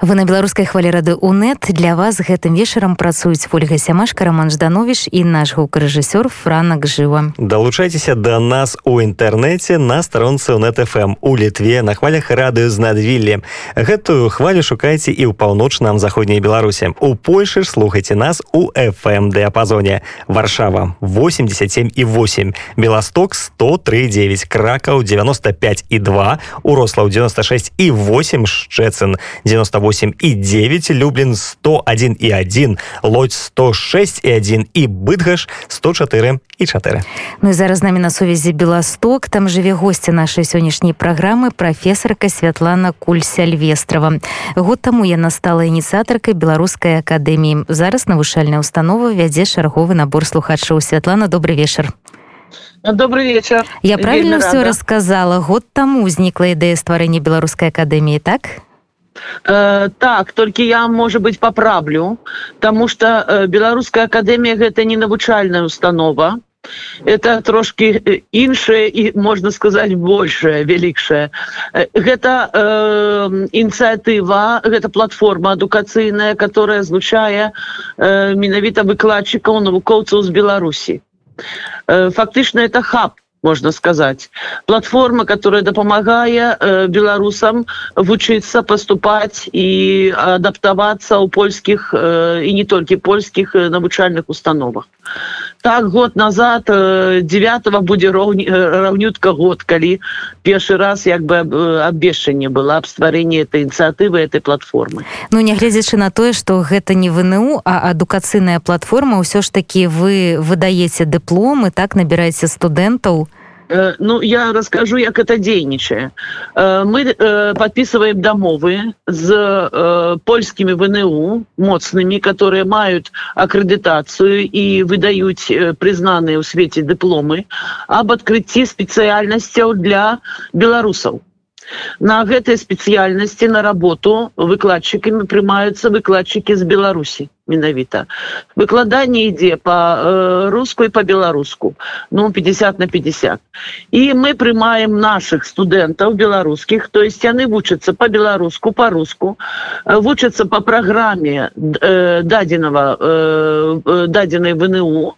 вы на беларускай хвалі рады унет для вас гэтым вечарам працуюць ольга сямашка роман жданович і наш гукарэжысёр франак жыва. Далучайцеся до нас у інтэрнэце на старонцы унетфм у літве на хвалях радыё з надвіллі. Гэтую хвалю шукайце і ў паўночным заходняй беларусе у польшы ж слухайте нас у fm дыапазоне варшава 87 і 8 беласток 1039 кракаў 95 і 2 урослаў 96 і 8 шчэцын 98 і 9 люблін 101 і 1 лодь 106 і 1 і бытгаш 104 і 4 Ну і зараз намі на сувязі беласток там жыве госці нашай сённяшняй праграмы прафесарка Святлана кульсяльвестрова год таму яна стала ініцыятаркай беларускай акадэміі. Зараз навучальная установа вядзе шарговы набор слухачоў. Святлана добрый вечар. Добрый вечер я правильно все рассказала? Год таму узнікла ідэя стварэння беларускай акадэміі так Э, так только я может быть поправлю потому что э, беларуская академія гэта не навучальная установа. Это трошки іншая і можна сказать большая велікшая гэта э, ініцыятыва гэта платформа адукацыйная которая злучае э, менавіта выкладчыкаў навукоўцаў з беларусі э, фактычна это хаб можно сказать. Платформа которая допомагае э, беларусам вучыцца поступать и адаптавацца у польских э, и не только польских э, навучальных установах так год назад 9 э, будзе роўні э, раўнютка год калі першы раз як бы абвешчанне было аб стварэнні этой ініцыятывы этой платформы. Ну нягледзячы на тое что гэта не вНУ а адукацыйная платформа ўсё ж таки вы выдаеце дыпломы так набіраеце студэнтаў. Э, ну я расскажу як это дзейнічае э, мы э, подписываем дамовы з польскімі вНУ моцнымі которые маюць акрэдытацыю і выдаюць прызнаныя ў свеце дыпломы об адкрыцці спецыяльнасцяў для беларусаў на гэтай спецыяльнасці на работу выкладчыкамі прымаюцца выкладчыкі з беларусі менавіта. Выкладанне ідзе по э, русскую по-беларуску ну 50 на 50 і мы прымаем наших студэнтаў беларускіх то есть яны вучацца по-беларуску по-руску вучацца по праграме э, дадзенага э, дадзенай вНУ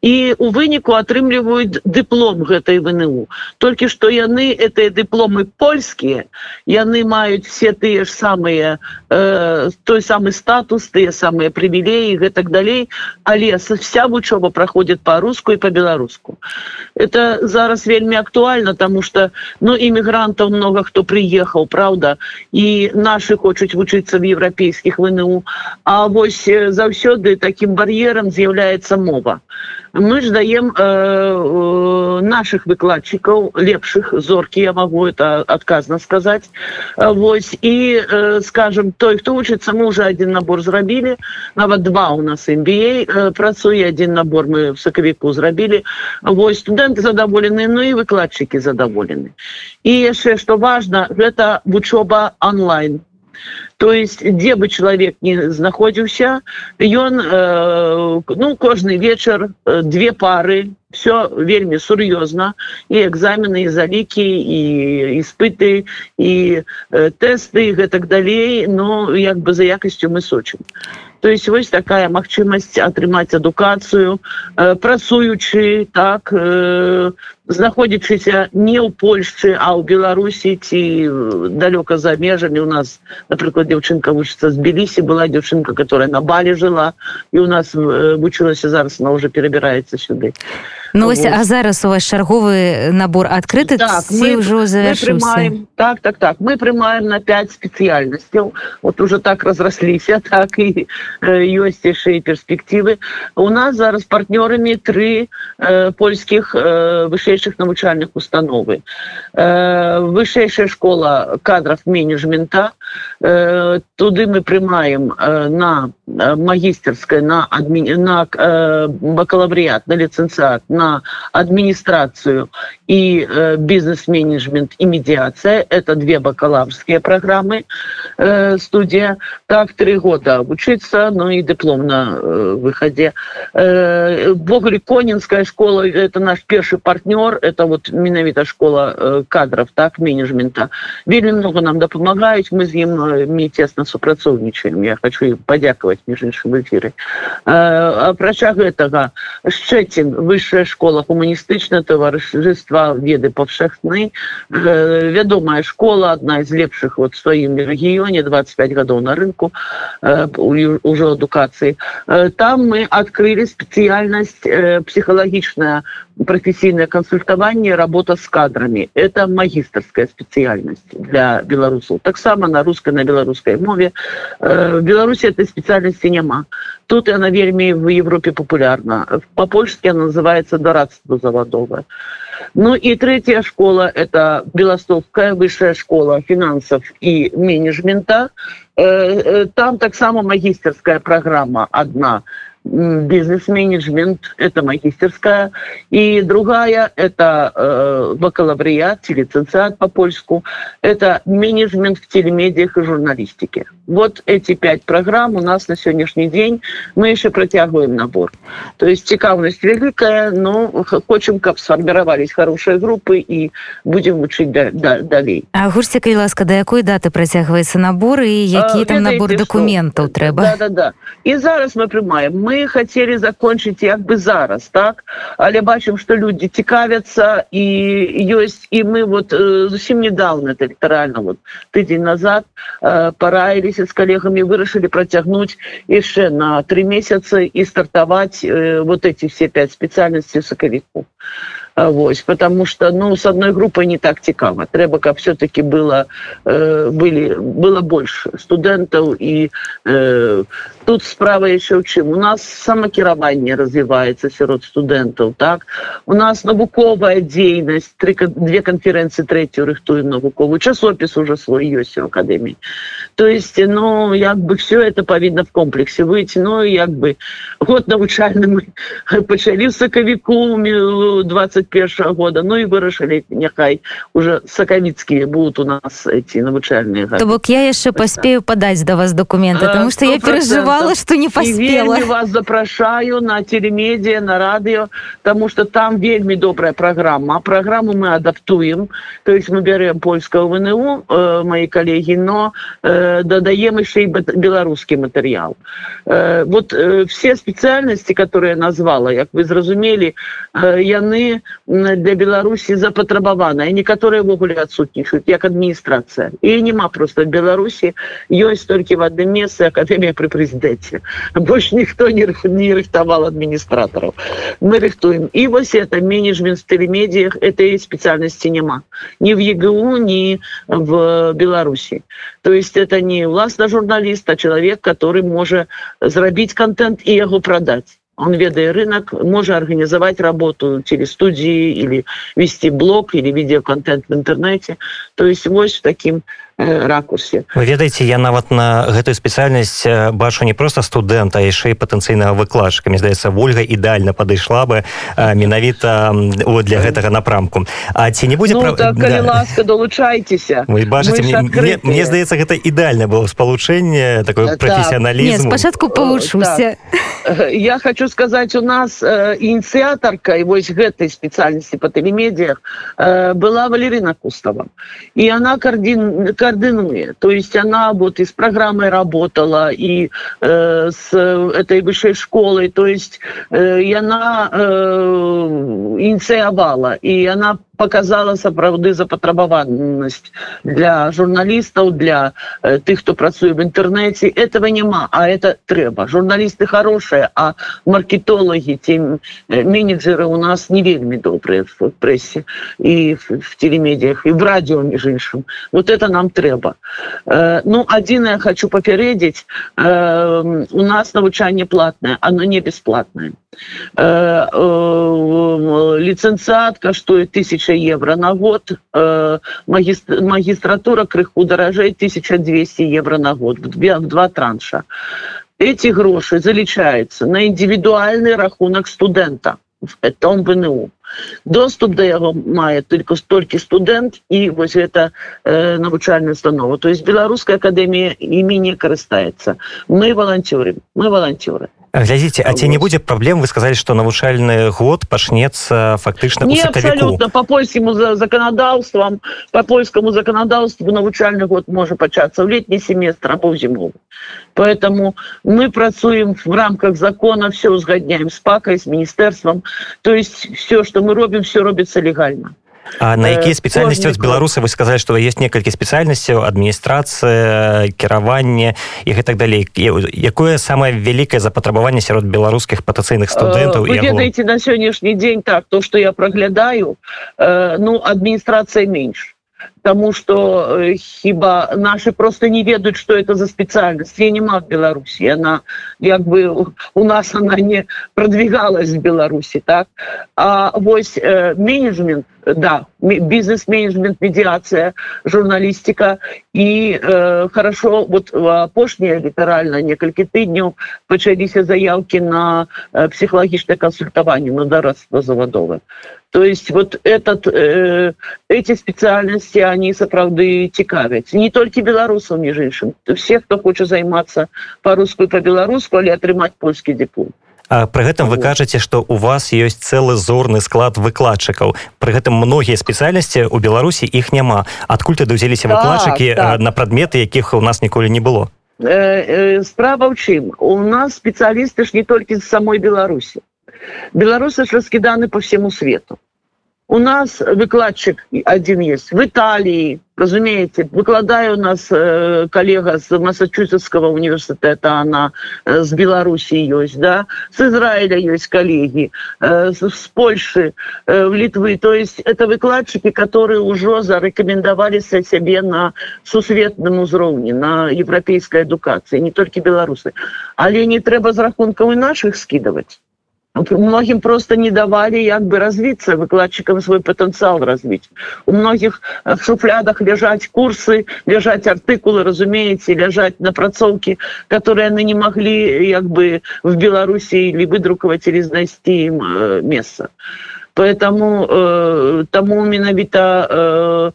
і у выніку атрымліваюць дыплом гэтай вНУ. Толькі што яны это дыпломы польскія яны маюць все тыя ж самыя э, той самы статус тыя самыя при прывілеі гэтак далей але вся вучоба праходит по-руску і по-беларуску это зараз вельмі актуальна тому что ну іммігрантаў много хто приехаў Праўда і наши хочуць вучыцца в еўрапейскіх вНУ А вось заўсёды таким бар'ерам з'яўляецца мова мы ж даем э, э, наших выкладчикаў лепшых зорки я могу это отказно сказать Вось і э, скажем той хто вучыцца мы уже один набор зрабілі нават два у нас MBA э, працуе один набор мы в сакавіку зрабілі Вось студэнты задаволены Ну і выкладчыкі задаволены і яшчэ что важно гэта вучоба онлайн то есть дзе бы чалавек не знаходзіўся ён э, ну кожны вечар э, две пары все вельмі сур'ёзна і экзамены і залікі і іспыты і э, тэсты гэтак далей. Но як бы за якасцю мы сочым то есть вось такая магчымасць атрымаць адукацыю э, працуючы так э, знаходзячыся не ў польшчы а ў беларусі ці далёка за межамі. У нас напрыклад дзяўчынка вучыцца з белісі была дзяўчынка которая на балі жыла і у нас э, вучылася зараз она уже перабіраецца сюды Ну ось, а зараз у вас чарговы набор адкрыты так, мы ўжо завершаем так так так. Мы прымаем на 5 спецыяльнасцяў вот уже так разрасліся так і ёсць яшчэ перспектывы у нас зараз партнёрамі тры э, польскіх э, вышэйшых навучальных установы э, вышэйшая школа кадров менеджмента э, туды мы прымаем э, на магістерская на адмі... на э, бакалаврыят на ліцэнцыат на адміністрацыю і э, бізнес-менеджмент і медиация это две бакалаврскія праграмы э, студія. Так три года вучыцца ну і дыплом на э, выхадзе э, богли конинская школа это наш першы партнёр это вот менавіта школа э, кадров так менеджмента. Вельмі много нам дапамагаюць мы з ним мы тесно супрацоўнічаем я хочу им подякаваць між іншым эфиры апрача гэтага шчэцін высшая школа гуманістычна таварыства веды павшахны вядомая школа одна из лепшых вот сваім рэгіёне 25 гадоў на рынку ўжо адукацыі там мы открыли спецыяльнасць психхалагічная професійное консультаванне работа с кадрами. Это магістрская спецыяльнасць для беларусаў таксама на русской на беларускай мове. В беларуси этой специальности няма тут она вельмі в европе популярна по-польски она называется дорадство заводовое ну и третья школа это белостовская высшая школа финансов и менеджмента. Там таксама магістерская программа одна бизнес-менеджмент, это магистерская, и другая это э, бакалавриат, лиценциат по-польску, это менеджмент в телемедиях и журналистике. Вот эти пять программ у нас на сегодняшний день, мы еще протягиваем набор. То есть цікавность великая, но хочем, как сформировались хорошие группы и будем учить да, да, далее. А гурсика и ласка, до какой даты протягивается набор и какие а, там набор документов треба? Да, да, да. И зараз мы принимаем. Мы хотели закончить як бы зараз, так? Але бачим, что люди цікавятся и есть, и мы вот э, совсем недавно, это литерально вот тыдень назад, э, пораились с коллегами, вырашили протягнуть еще на три месяца и стартовать э, вот эти все пять специальностей саковиков. Вось, потому что ну с одной группой не так цікаво. Трэба каб все-таки было э, были было больше студентов и э, тут справа еще ў чым. У нас самакіраванне развивается сярод студентов так? У нас навуковая дзейнасць три две конференции третью рыхтуем навуковую. Часопіс уже свой ёсць у академии то есть ну як бы все это павінна в комплексе выйти. Ну як бы год навучальны мы пачалі сакавіку 21 года. Ну и вырашылі няхай. Уже сакавіцкія будут у нас эти навучальные то бок я яшчэ паспею падаць до вас документы потому что я переживала что не поспела. вас запрашаю на телемедиа на радыё тому что там вельмі добрая программа. Программу мы адаптуем. То есть мы берем польского вНУ э, мои коллеги но э, додаем еще и беларускі матэрыял э, вот э, все спецыяльности которые назвала як вы зразумелі э, яны для беларусі запатрабаваныя некаторыя ввогуле адсутнічаюць як адміністрацыя і няма просто беларусі ёсць толькі в адным месцы акадэмія при прэзідэнце больше ніхто не не рыхтавал адміністратараў мы рыхтуем. І вось это менеджмент в телемедиях этой спецыяльности няма ни в егу ни в беларусі то есть это не власна журналіста чалавек который можа зрабіць контент і яго продать он ведае рынок можа организовать работу телестудии или вести блог или видеоконтент в интернете. То есть вось таким Э, ракурсе. Вы ведаеце я нават на гэтую спецыяльнасць э, бачу не просто студэнта яшчэ і патэнцыйнага выкладчыкамі здаецца ольга ідэальна падышла бы э, менавіта вот для гэтага напрамку. А ці не будзе ну, так, да. ласка долучайцеся. Вы бачыце мне, мне, мне здаецца гэта ідэальна было спалучэнне такое так. прафесіяналізм спачатку павучуся. так. я хочу сказаць у нас э, ініцыятарка і вось гэтай спецыяльнасці па тэлемедіях э, была валерына кустава і она кардин координует. То есть она вот и с программой работала, и э, с этой высшей школой, то есть э, и она э, инициировала, и она показала сапраўды запатрабаванасць для журналістаў для э, тых хто працуе в інтэрнэце этого няма а это трэба журналісты хорошие а маркетологи тем э, менеджеры у нас не вельмі добрые в прессе и в, в телемедиях и в радио між іншым вот это нам трэба э, ну один я хочу папярэдзіць э, у нас навучанне платное оно не бесплатное э, э, лиценциат каштует тысяча 1000 евро на год. Э, магістр, магістратура крыху даражэй 1200 евро на год в два, транша. Эти грошы залічаются на індивідуальны рахунак студента в этом ВНУ доступ до яго мае только столькі студэнт і вось это э, навучальная установа. То есть беларуская акадэмія імі не карыстаецца мы волонцёры мы волонцёры глядзіце а ці не будзе праблем вы сказали что навучальны год пачнецца фактычна не абсолютно. По польскому законодаўствам по польскому законодаўству навучальны год можа пачацца ў летні семестр або зімову поэтому мы працуем в рамках закона все узгадняем с пакой с министерством. То есть все что мы робім все робіцца легально А на якія спецыяльнасці з беларусы вы сказалі што есть некалькі спецыяльнасцяў адміністрацыя кіраванне і гэтак далей якое самае вялікае запатрабаванне сярод беларускіх патацыйных студэнтаў ведаеце на сённяшні дзень так то что я праглядаю ну адміністрацыя менш Таму что э, хіба наши просто не ведаюць что это за спецыяльнасць я не маг беларусі она як бы у нас она не продвигалась в беларусі так? А вось э, менеджмент да бизнес-менеджмент медиация журналистика и э, хорошо вот апошнія літаральна некалькі тыдняў пачаліся заявки на э, психхалагічное консультаванне на дарадство завадовы то есть вот этот э, эти специальности они сапраўды цікавяць не толькі беларусаў між іншым все хто хоча займацца по-руску по-беларуску але атрымаць польскі диплом Пры гэтым вы кажаце, што у вас ёсць цэлы зорны склад выкладчыкаў. Пры гэтым многія спецыяльнасці ў Беларусі іх няма. Адкуль ты даўзеліся выкладчыкі так, так. на прадметы, якіх у нас ніколі не было. Э, э, справа ў чым у нас спецыялісты ж не толькі з самой беларусі беларусы ж раскіданы по всему свету у нас выкладчик один есть в Италии, разумеете, выкладаю у нас э, коллега с Массачусетского университета, она э, с Беларуси есть, да, с Израиля есть коллеги, э, с, с Польши, э, в Литвы. То есть это выкладчики, которые уже зарекомендовали себе на сусветном уровне, на европейской эдукации, не только белорусы. Але не треба за рахунком и наших скидывать многим просто не давали як бы развиться выкладчикам свой потенциал развить. У многих в шуфлядах лежать курсы лежать артыкулы разумеете лежать напрацоўки которые они не могли як бы в белоруссии или выдруковать или знайсти им э, место. Поэтому э, тому менавіта э,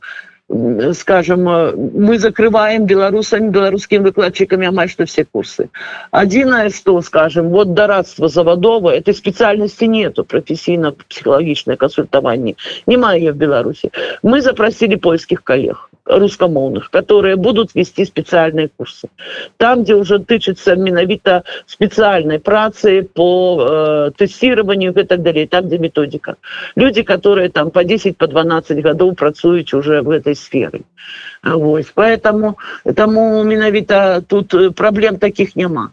скажем э, мы закрываем белорусами белорусскими выкладчиками амаль что все курсы. Один что скажем вот дорадство заводово этой специальности нету профессийно психологичное консультование. Не ее в беларуси. Мы запросили польских коллег русскомоўных которые будут вести специальные курсы. Там где уже тычится менавіта специальной працы по э, тестированию и так далее там где методика. Люди которые там по 10 по 12 годов працуюць уже в этой сферы. Вось, поэтому тому менавіта тут э, проблем таких няма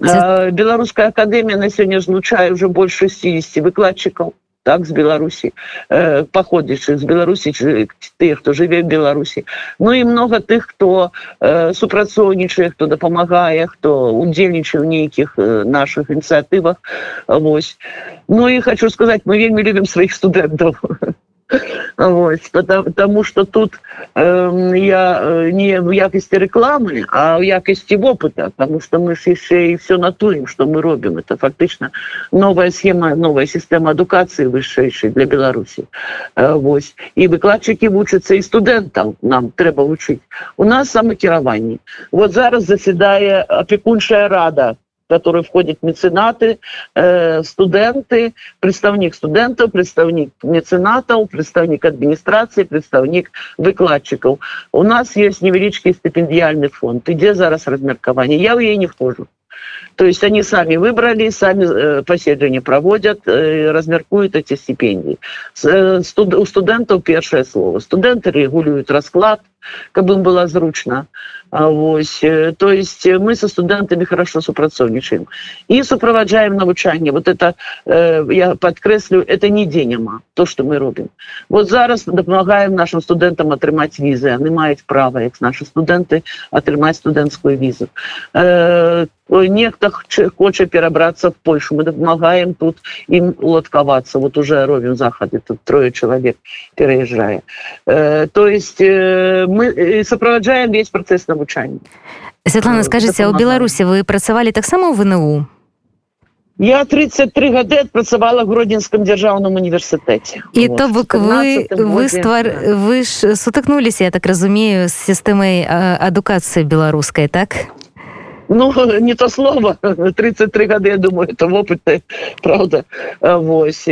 беларуская академия на сегодня злучае уже больше 60 выкладчиков так з беларусі э, паходзячы з беларусі тых хто жыве в беларусі ну і много тых хто э, супрацоўнічае хто дапамагае хто удзельнічае ў нейкіх э, наших ініцыятывах Вось ну і хочу сказать мы вельмі любім сваіх студэнтаў Вот, потому, потому что тут э, я не в якости рекламы, а в якости опыта, потому что мы еще и все натурим, что мы робим. Это фактично новая схема, новая система эдукации высшейшей для Беларуси. Э, вот. И выкладчики учатся, и студентам нам треба учить. У нас самокирование. Вот зараз заседая опекуншая рада который входит меценаты э, студенты представник студентов представник меценатов представник администрации представник выкладчиков. У нас есть невеличкий стипендиальный фонд где зараз размеркование я в ей не вхожу то есть они сами выбрали сами э, поседжание проводят э, размеркуют эти стипендии. Э, у студентов первое слово. Студенты регулируют расклад каб им было зручно. Вось, то есть мы со студентами хорошо супрацоўнічаем и суправаджаем навучанне вот это я подкрэслю это не дзеняма то что мы робім вот зараз дапамагаем нашим студентам атрымаць візы они маюць права як наши студенты атрымаць студэнцкую візу э, нехта хоча перабрацца в польшу. Мы дапамагаем тут им уладкавацца вот уже робім захады тут трое чалавек пераязджае э, то есть э, мы суправаджаем весь працэс на навучання Святлана скажите у беларусі вы працавалі таксама ў вНУ? Я 33 гады адпрацавала гродзенском дзяржаўным універсітэце і вот, то бок вы вы ствар вы ж сутыкнуліся я так разумею з сістэмай адукацыі беларускай так Ну не то слово 33 гады я думаю это опыты правда Вось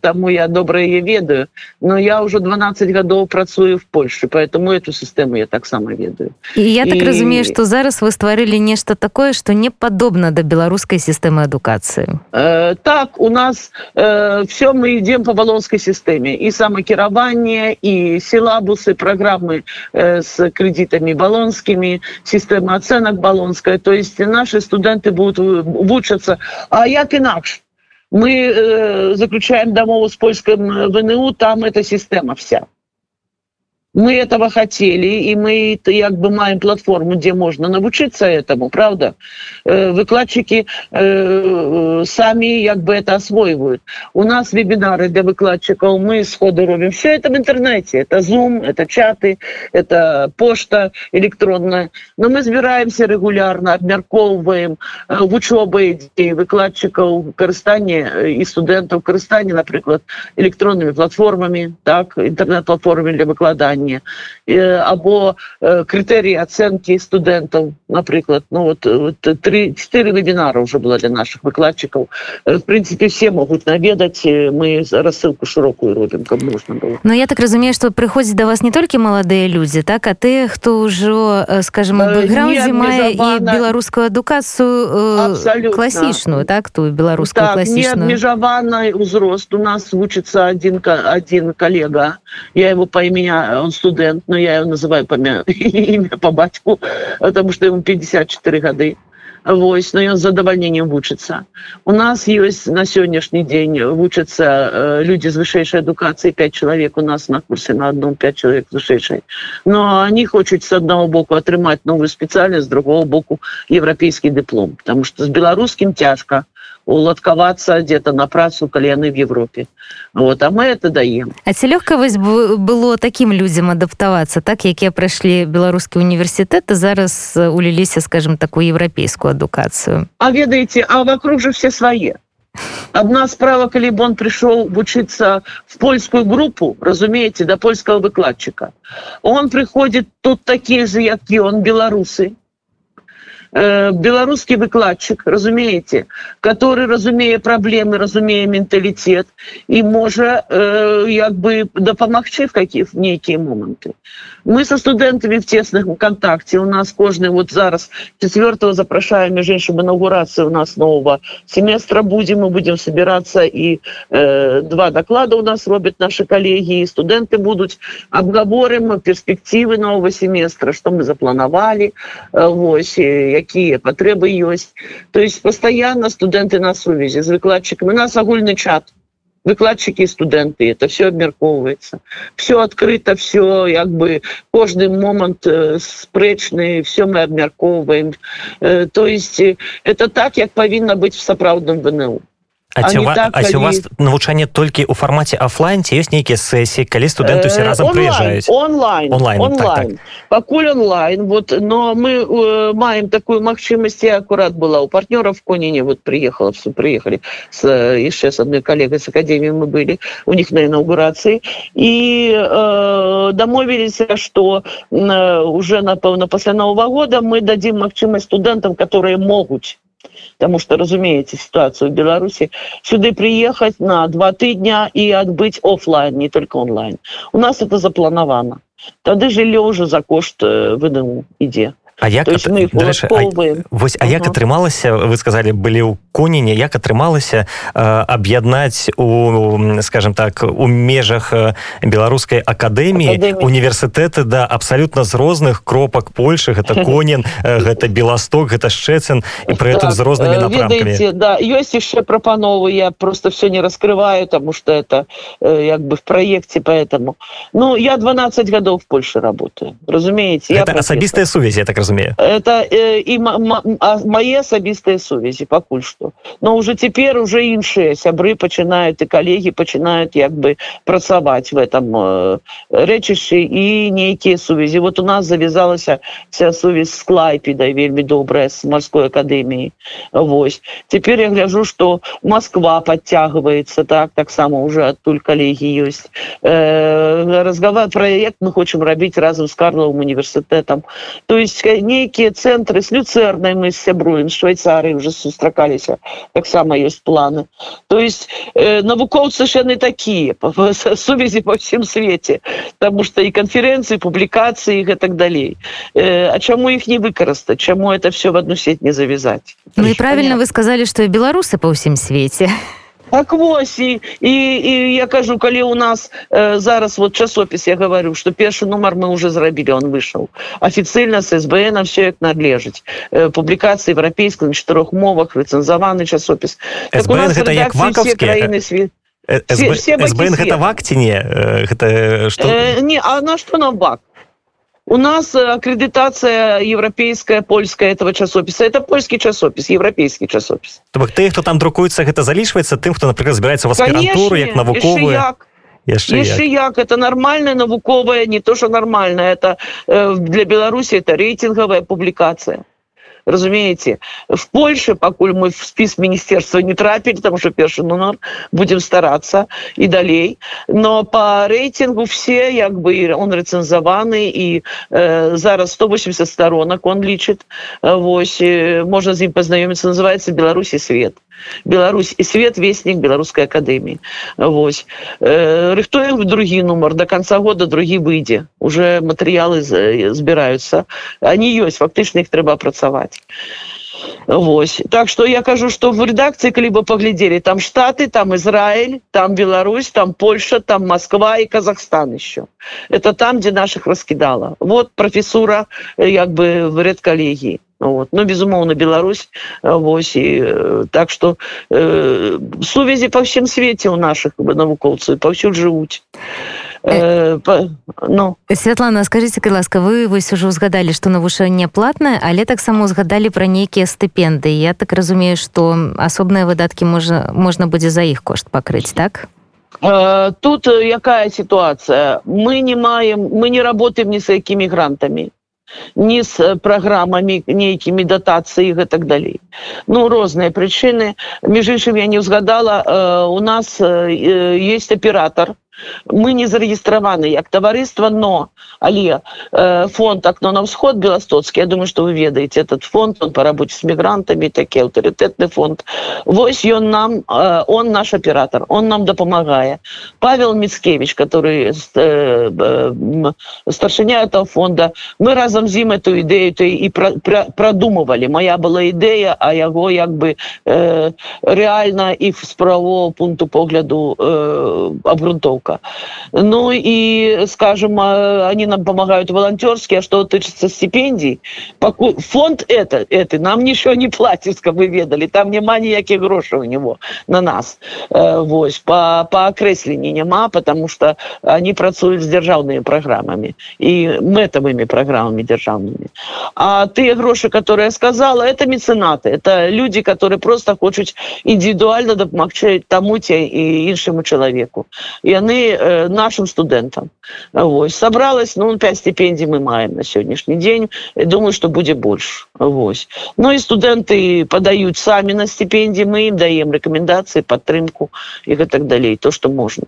тому я добра яе ведаю но я уже 12 гадоў працую в Польше поэтому эту сістэму я таксама ведаю і я так і... разумею что зараз вы стварылі нешта такое что не падобна да беларускай сістэмы адукацыі э, так у нас э, все мы ідем по балонской сістэме і самакіраванне і сілабусы программы э, с кредитами балонскімі сістэмы ацэнак балонская украинская, то есть наши студенты будут вучаться. А як инакше? Мы э, заключаем домову с польским э, ВНУ, там эта система вся мы этого хотели и мы як бы маем платформу где можно навучиться этому правда? Э, выкладчики э, сами як бы это освоивают. У нас вебинары для выкладчиков мы сходу робим. Все это в интернете. Это zoom это чаты это почта электронная. Но мы збираемся регулярно обмярковываем э, в учебы выкладчиков карыстания и студентов карыстания напрыклад электронными платформами так интернет-платформами для выкладания навучання або крытэрыі ацэнкі студэнтаў напрыклад ну вот, вот три четыре вебінара уже было для наших выкладчикаў в принципе все могуць наведаць мы рассылку широкую робім каб можна было. Но я так разумею что прыходзіць до вас не толькі маладыя людзі так а ты хто ўжо скажем бэкграундзе мае і беларускую адукацыю класічную так ту беларускую так, класічную межаванай узрост. У нас вучыцца один один коллега. Я его по имени он студент, но я его называю по имя по батьку, потому что ему 54 годы. Вось, но ён з задавальненнем вучыцца. У нас ёсць на сённяшні дзень вучацца э, людзі з вышэйшай адукацыі 5 чалавек у нас на курсе на одном 5 чалавек вышэйшай. Но они хочуць з аднаго боку атрымаць новую спецыяльнасць з другого боку еўрапейскі дыплом, потому что з беларускім цяжка уладкавацца где-то на працу калі яны в Европе. Вот а мы это даем. А ці лёгка вось было таким людзям адаптавацца так якія прайшлі беларускі універсітэт зараз уліліся скажем такую еўрапейскую адукацыю. А ведаеце а вокруг же все свае. Одна справа калі б он пришел вучыцца в польскую группу разумеете до польского выкладчика он приходит тут такие же як і он беларусы э, беларускі выкладчык разумееце который разумее праблемы разумее менталітет і можа э, як бы дапамагчы в каких нейкія моманты мы со студэнтамі в тесных контакте у нас кожны вот зараз четвертого запрашаем меж іншым інаугурацыі у нас нового семестра будем мы будем собираться і э, два доклада у нас робят наши коллеги студенты будуць обговорым перспективы нового семестра что мы запланавалі э, Вось якія патрэбы ёсць. То есть постоянно студенты на сувязі з выкладчиками. У нас агульны чат. Выкладчики студенты. Это все абмяркоўваецца все открыто все як бы кожны момант э, спрэчны все мы абмяркоўваем э, то есть э, это так як павінна быть в сапраўдным вНУ А, ці, ва, так, а калі... у вас навучанне толькі ў фармаце офлайн ці ёсць нейкія сесіі калі студэнты усе разам прыязджаюць онлайн онлайн, онлайн. Так, так. пакуль онлайн вот но мы э, маем такую магчымасць акурат была у партнёров коніне вот приехала все приехали с яшчэ с одной коллегой с академіі мы былі у них на інаўгурацыі і э, дамовіліся что э, уже напэўна пасля нового года мы дадзім магчымасць студэнтам которые могуць потому что разумеете ситуацию в беларуси сюда приехать на два тыдня и отбыть офлайн не только онлайн. У нас это запланавано тады жилье уже за кошт э, выдуму ідзе А як рэч, а, вось а як атрымалася вы сказали былі ў коніне як атрымалася аб'яднаць у скажем так у межах беларускай акадэміі універсітэты да абсалютна з розных кропак Польшы гэта конен гэта беласток гэта шчэцын і пры этом так, з рознымі напрамкамі да ёсць яшчэ прапановы я просто все не раскрываю тому что это як бы в проекте поэтому. Ну я 12 гадоў в Польше работаю разумееце я асабістая сувязь я так раз разумею это э, і мои асабістыя сувязі пакуль что но уже цяпер уже іншыя сябры пачынаюць і калегі пачынаюць як бы працаваць в этом э, рэчышчы і нейкія сувязі вот у нас завязалася вся сувязь с клайпедай вельмі добрая с морской акадэміі Вось теперь я гляжу что Москва подтягивается так таксама уже адтуль калегі ёсць э, разговор проект мы хочем рабіць разом с карловым універсітэтом то есть нейкія цэнтры с люцэрнай мы сябруем швейцарыі уже сустракаліся таксама есть планы. То есть э, навукоўцы ж яны такія сувязі по всем свеце потому что і конференцыі публікацыі і так далей э, А чаму іх не выкарыстаць чаму это все в одну сеть не завязать? Ну і правильно вы сказали что і беларусы по ўсім свеце Так вось і, і, і я кажу калі у нас э, зараз вот часопіс я говорю что першы нумар мы уже зрабілі он выйшаў. Офіцыйна с сбн все як надлежыць. Э, публікацыі еўрапейскай на чатырох мовах рэцэнзаваны часопіс. Так, краіны свет СБН гэта вак ці не гэта што э, не а на што нам бак У нас э, аккредитация европейская, польская этого часописа. Это польский часопис, европейский часопис. То бок ты, хто там друкуецца, гэта залічваецца тым, хто, напрыклад, збіраецца ў аспірантуру, як навуковы. Яшчэ як. як это нормальная навуковая не то что нормальная это э, для беларуси это рейтинговая публикация разумеете в польше пакуль мы в спіс міністерства не трапілі потому что першы номер будем стараться і далей. Но по рейтингу все як бы он рэцэнзаваны і э, зараз 180 сторонок он лічыць Вось можна з ім пазнаёміцца называется беларусі свет Беларусь і свет вестнік беларускай акадэміі. Вось. Рыхтуем другі нумар. До конца года другі выйдзе. Уже матэрыялы збіраюцца. Они ёсць фактычна іх трэба працаваць Вось. Так что я кажу что в редакции калі бы поглядели там штаты там Израиль там Беларусь там Польша там Москва и Казахстан еще это там где наших раскидала вот профессура як бы в редколлегии Вот. Ну, безумоўна, Беларусь, вось, і, так што э, сувязі па ўсім свеце ў нашых навукоўцаў паўсюль жывуць. Э, па, ну. Святлана, скажыце, калі ласка, вы вось ужо ўзгадалі, што навушэнне платнае, але таксама ўзгадалі пра нейкія стыпендыі. Я так разумею, што асобныя выдаткі можна, можна будзе за іх кошт пакрыць, так? Э, тут якая ситуация? Мы не маем, мы не работаем ни с якімі грантами не з праграмамі нейкімі датацыі і так далей ну розныя прычыны між іншым я не ўзгадала э, у нас э, есть аператор мы не зарегістраваны як таварыства но але э, фонд окно на ўсход беластоцкі Я думаю что вы ведаеце этот фонд. Он по работе с мігрантами такі аўтарытэтны фонд. Вось ён нам э, он наш оператор. Он нам дапамагае Павел мицкевич который э, э, старшыня этого фонда мы разом з ім эту ідэю то і пра, пра, продумывали. Моя была ідэя а яго як бы э, реально і справо пункту погляду э, абгрунтоўка штука. Ну и, скажем, они нам помогают волонтерски, а что тычется стипендий, фонд это, это нам ничего не платит, как вы ведали, там нема никаких грошей у него на нас. Э, вот, по, по окреслению нема, потому что они працуют с державными программами и метовыми программами державными. А те гроши, которые я сказала, это меценаты, это люди, которые просто хотят индивидуально допомогти тому и іншему человеку. И э, нашим студентам Вось. собралось ну 5 стипендий мы маем на сегодняшний день думаю что будет больше Вось. ну и студенты подают сами на стипендии мы им даем рекомендации подтрымку и так далее то что можно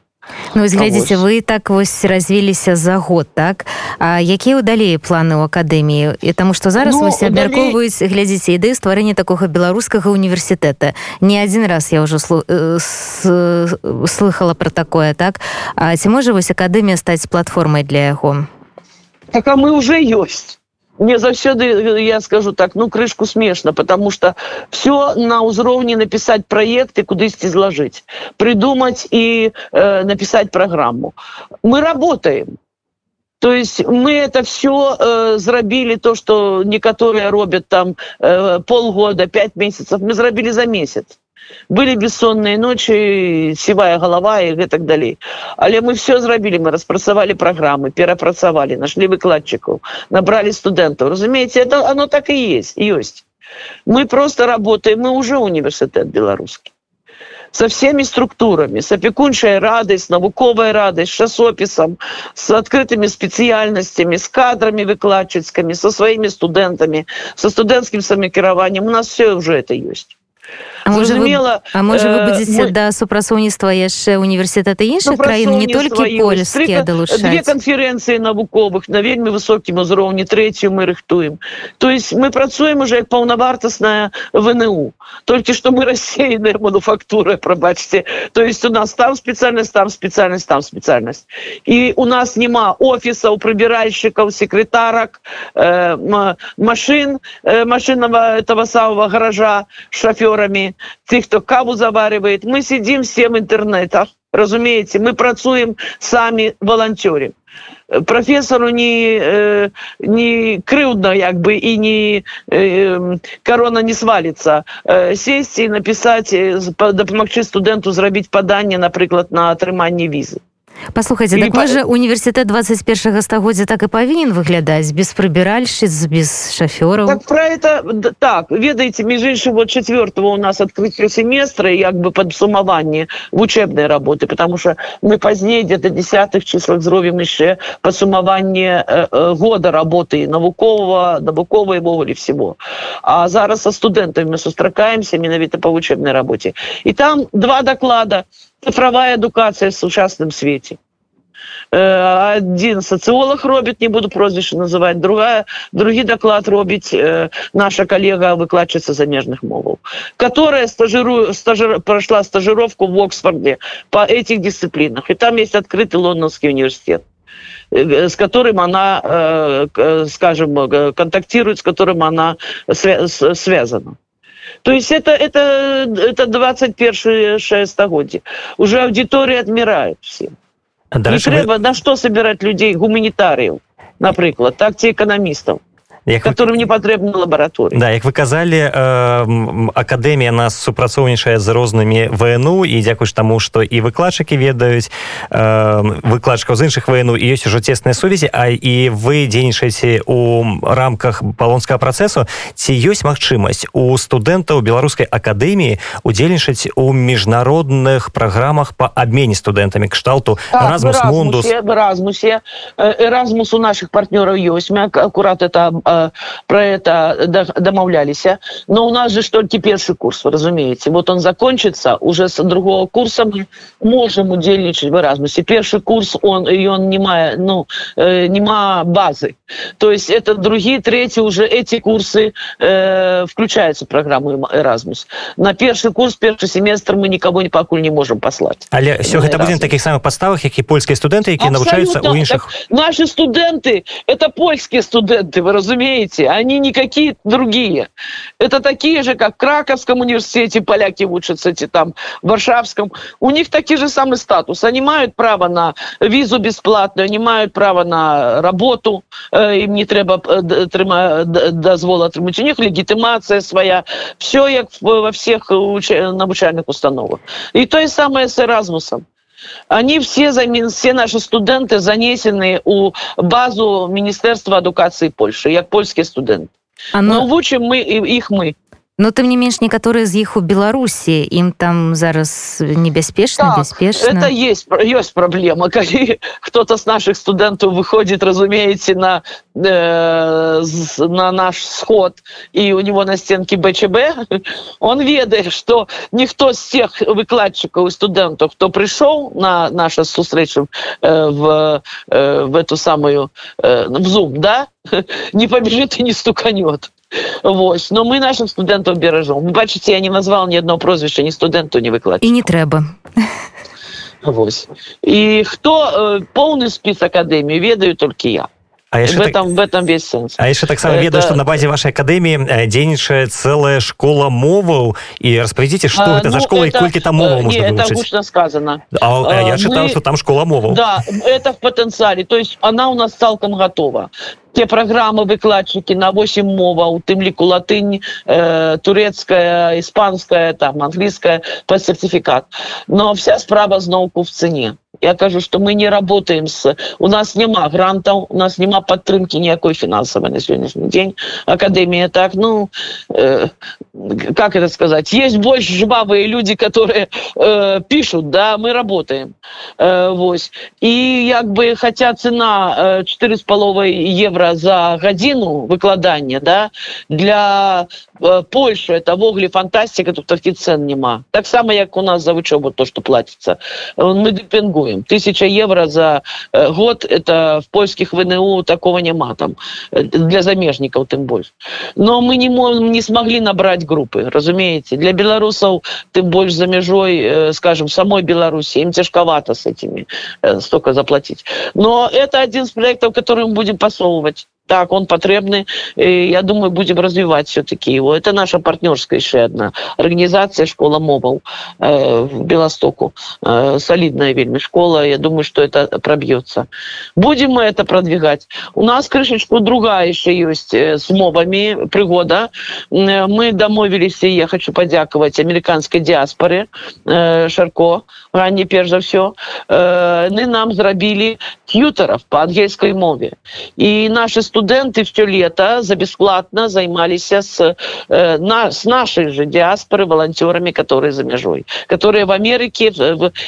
Ну, глядзіце вы так вось развіліся за год так? А якія далей планы ў акадэміі? І таму што зараз ну, вось абмяркоўваюць далей... глядзіце ідэю стварэння такога беларускага універсітэта не адзін раз я ўжо слу... Э, слыхала пра такое так? А ці можа вось акадэмія стаць платформай для яго? Так а мы уже ёсць мне заўсёды я скажу так ну крышку смешно потому что все на узроўні написать проекты кудысьці изложить придумать и э, написать программу. Мы работаем то есть мы это все э, зрабілі то что некаторые робят там э, полгода пять месяцев мы зрабілі за месяц. Были бессонные ночи сівая голова и так далей але мы все зрабілі мы распрацавали программы перапрацавали нашли выкладчиков набрали студентов. Разумеете это оно так и есть есть. Мы просто работаем мы уже университет беларусский со всеми структурами с опекуншей радость навуковая радость часописом с открытыми специальностями с кадрами выкладчицкими со своими студентами со студэнцким самокіраванием у нас все уже это есть зразумела А можа вы будзеце мы... да супрацоўніцтва яшчэ універсітэты іншых краін не толькі польскія далучаць канферэнцыі навуковых на вельмі высокім узроўні трэцюю мы рыхтуем. То есть мы працуем уже як паўнавартасная вНУ. Толькі што мы рассеянная мануфактура прабачце то есть у нас там спецыяльнасць там спецыяльнасць там спецыяльнасць і у нас няма офісаў прыбіральшчыкаў секретарак э, машин э, машинного этого самого гаража шафёрами тех кто каву заваривает мы сидим всем интернетах разумеете мы працуем сами волонтерим профессору не э, не крыўдно як бы и не э, корона не свалится. Э, сесть и написать дапамагчы студэнту зрабіць паданне напрыклад на атрыманне візы паслухайце так па... же універсітэт 21 стагоддзя так і павінен выглядаць без прыбіральшчыц без шафёраў так, про это так ведаеце між іншым вот четвертого у нас открытие семестра як бы падсумаванне вучебной работы потому что мы пазней где-то десятых числах зробім яшчэ падсумаванне э, э, года работы навукового навуковой мовалі всего. А зараз со студэнтами мы сустракаемся менавіта по вучебной работе. И там два доклада цифровая адукация в сучасным свете. Э, один социолог робит не буду прозвище называть другая другие доклад робить э, наша коллега выкладчица замежных мовов которая стажирую стажир прошла стажировку в оксфорде по этих дисциплинах. И там есть открытый лондонский университет э, с которым она скажем контактирует с которым она связана То есть это, это, это 21 стагоддзе. Уже аудитории отмирают все. Не трэба вы... на что собирать людей гуманітарыяў, напрыклад, так ці эканамістаў як которым не патрэбна лабараторы да як вы казалі э, акадэмія нас супрацоўнічае з рознымі вну і дзякуюш таму што і выкладчыкі ведаюць э, выкладчыкаў з іншых вну і ёсць ужо цесныя сувязі а і вы дзейнічаеце у рамках палонскага працэсу ці ёсць магчымасць у студэнтаў беларускай акадэміі удзельнічаць у міжнародных праграмах по абмене студэнтамі кшталту так, размус мундус размусе размус у наших партнёраў ёсць акурат это Э, про это домовлялись. Но у нас же только первый курс, вы разумеете. Вот он закончится, уже с другого курса мы можем удельничать в Эразмусе. Первый курс, он, и он нема, ну, э, нема базы. То есть это другие, третьи уже эти курсы э, включаются в программу Эразмус. На первый курс, первый семестр мы никого не покуль не можем послать. Але все это будет на таких самых подставах, как и польские студенты, которые обучаются у інших. Наши студенты, это польские студенты, вы разумеете разумеете, они не какие другие. Это такие же, как в Краковском университете поляки учатся, эти там в Варшавском. У них такие же самый статус. Они имеют право на визу бесплатную, они имеют право на работу, э, им не треба э, дозвола отримать. У них легитимация своя. Все как во всех навчальных установах. И то же самое с Эразмусом. Они все, все наши студенты занесены у базу Министерства адукации Польши, как польские студенты. Оно... Но вучим мы их мы. но тым не менш некаторыя з іх у беларусі ім там зараз небяспечна так, бяспечна это есть ёсць праблема калі кто-то з наших студэнтаў выходит разумееце на э, на наш сход і у него на стенке бчб он ведае что ніхто з тех выкладчыкаў і студэнтаў хто прыйшоў на наша сустрэчу э, в э, в эту самую э, в зуб да не побежит и не стуканет Вось но мы нашим студэнтам беражом бачыце я не назвал ні одно прозвішча ні студэнту не выклад і не трэба Вось і хто э, поўны спіс акадэміі ведаю толькі я А в, так... этом, в этом весь сенс. А яшчэ таксама это... ведаю, што на базе вашай акадэміі э, дзейнічае цэлая школа моваў. І распрадзіце што а, гэта ну, за школа это... і колькі там моваў не, это гучна сказано. А, а, я чытаў, мы... што там школа моваў. Да это в потенциале. То есть она у нас цалкам готова. Те программы выкладчики на 8 мова у тым ліку латынь э, турецкая испанская там английская по сертификат но вся справа зноўку в цене я кажу что мы не работаем с у нас няма грантаў у нас няма падтрымки ніякой фінансавай на сённяшні дзень академія так ну э, как это сказать есть больш жбавые люди которые э, пишут да мы работаем. Э, Вось і як бы хотя цена четыре э, з паловай евро за гадзіну выкладання да для Польша это вогуле фантастика тут такі цен няма таксама як у нас за вучобу то что платится. Мы депингуем тысяча евро за год это в польских вНУ такого няма там для замежников тым больш но мы не можем не смогли набрать группы разумеете? Для беларусаў тым больш за мяжой скажем самой беларуси им тяжковато с этими столько заплатить. Но это один из проектов который мы будем посовывать так он патрэбны я думаю будем развивать все-таки его. Это наша партнерская еще одна организация школа мобл э, в белостоку. Э, солидная вельмі школа. Я думаю что это пробьется будем мы это продвигать. У нас крышечку другая еще есть э, с мобами пригода. Э, мы домовились и я хочу подяковать американской диаспоре э, шарко ранее перш за все э, нам зрабілі тьютеров по ангельской мове. И наши студенты все лето за бесплатно займались с, э, на, с нашей же диаспоры волонтерами, которые за межой, которые в Америке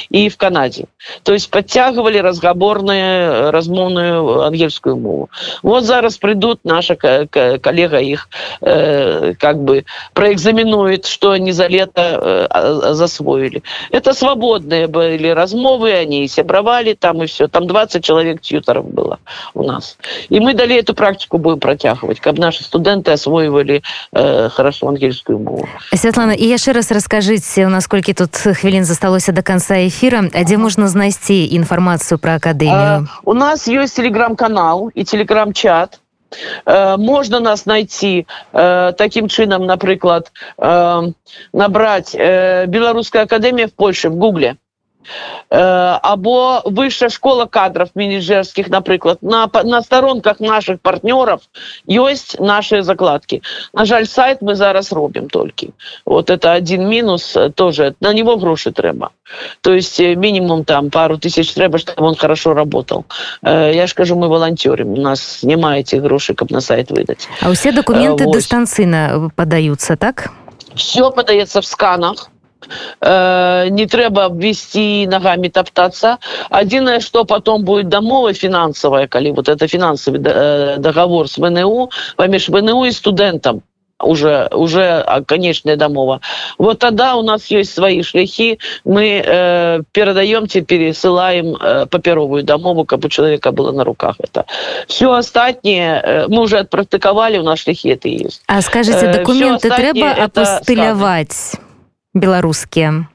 и в Канаде. То есть подтягивали разговорную, размовную ангельскую мову. Вот зараз придут, наша коллега их э, как бы проэкзаменует, что они за лето э, засвоили. Это свободные были размовы, они сябровали там и все. Там 20 человек тьютеров было у нас. И мы дали эту практику будем протягивать, как наши студенты освоивали э, хорошо ангельскую мову. Светлана, и еще раз расскажите, у нас сколько тут хвилин засталось до конца эфира, а где можно найти информацию про Академию? А, у нас есть телеграм-канал и телеграм-чат. Э, можно нас найти э, таким чином, например, э, набрать э, Белорусская академия в Польше в Гугле. Або высшая школа кадров менеджерских напрыклад на на сторонках наших партнеров есть наши закладки. На жаль сайт мы зараз робим только. Вот это один минус тоже. На него гроши трэба то есть минимум там пару тысяч трэба чтобы он хорошо работал. Я скажу мы волонтерим. У нас снимаете гроши как на сайт выдать. А все документы вот. дистанцийно подаются так? Все подается в сканах э, не трэба обвести ногами топтаться. Одиное что потом будет домова финансовая коли вот это финансовый э, договор с вНУ помеж вНУ и студентам уже уже конечная домова вот тогда у нас есть свои шляхи. Мы э, передаемте пересылаем э, папяровую домову как у человека было на руках это. Все остатнее э, мы уже отпрактыковали у нас шляхи это есть. А скажите э, документы э, трэба апостыляваць беларускія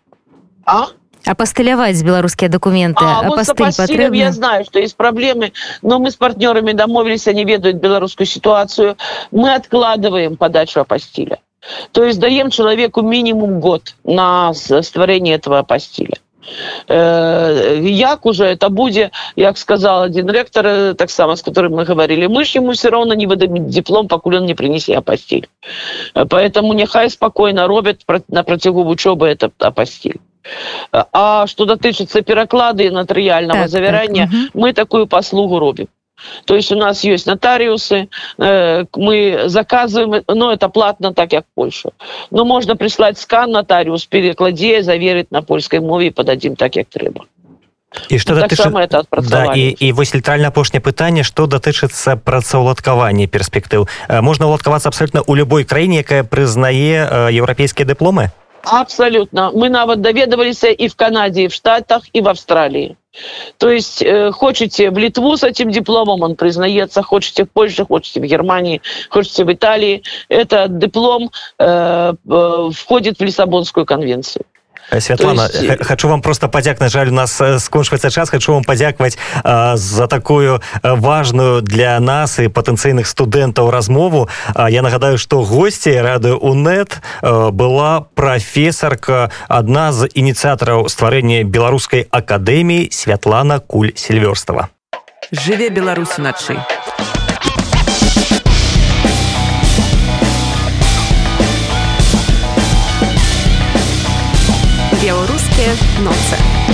а? Апостыляваць беларускія документы а, вот я знаю что есть проблемы но мы с партнерами домовились они ведают белорусскую ситуацию. Мы откладываем подачу апостиля. То есть даем человеку минимум год на створение этого апостиля як уже это будзе як сказал один ректор э, таксама с которым мы говорили мы ж ему все равно не выдадим диплом пакуль он не принесе апостиль э, поэтому няхай спокойно робят на процягу вучобы это апостиль А что датычыцца пераклады нотарыяльного так, завярання так, угу. мы такую паслугу робім То есть у нас есть нотариусы, э, мы заказываем, но это платно, так как Польша. Но можно прислать скан нотариус, перекладе, заверить на польской мове и подадим так, как треба. і что так датычы... да, і, і вось літральна апошняе пытанне што датычыцца працаўладкавання перспектыў можна ўладкавацца абсолютно у любой краіне якая прызнае еўрапейскія дыпломы абсолютно мы нават даведаваліся і в канаде і в штатах і в австраліі То есть э, хочете в Литву с этим дипломом, он признается, хочете в Польше, хочете в Германии, хочете в Италии. Этот диплом э, э, входит в Лиссабонскую конвенцию. Святлана есть... хочу вам просто падзякнаць жаль у нас скончваецца час. Хочу вам падзякваць за такую важную для нас і патэнцыйных студэнтаў размову. Я нагадаю что госці радыё унет была прафесарка адна з ініцыятараў стварэння беларускай акадэміі святлана куль сельвёрстава жыве беларусь уначы Nossa.